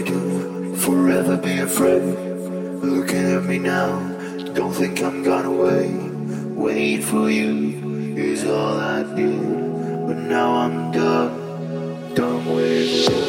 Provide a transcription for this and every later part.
to forever be a friend. Looking at me now, don't think I'm gone away. Wait for you is all I did, but now I'm done, Don't wait.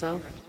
So.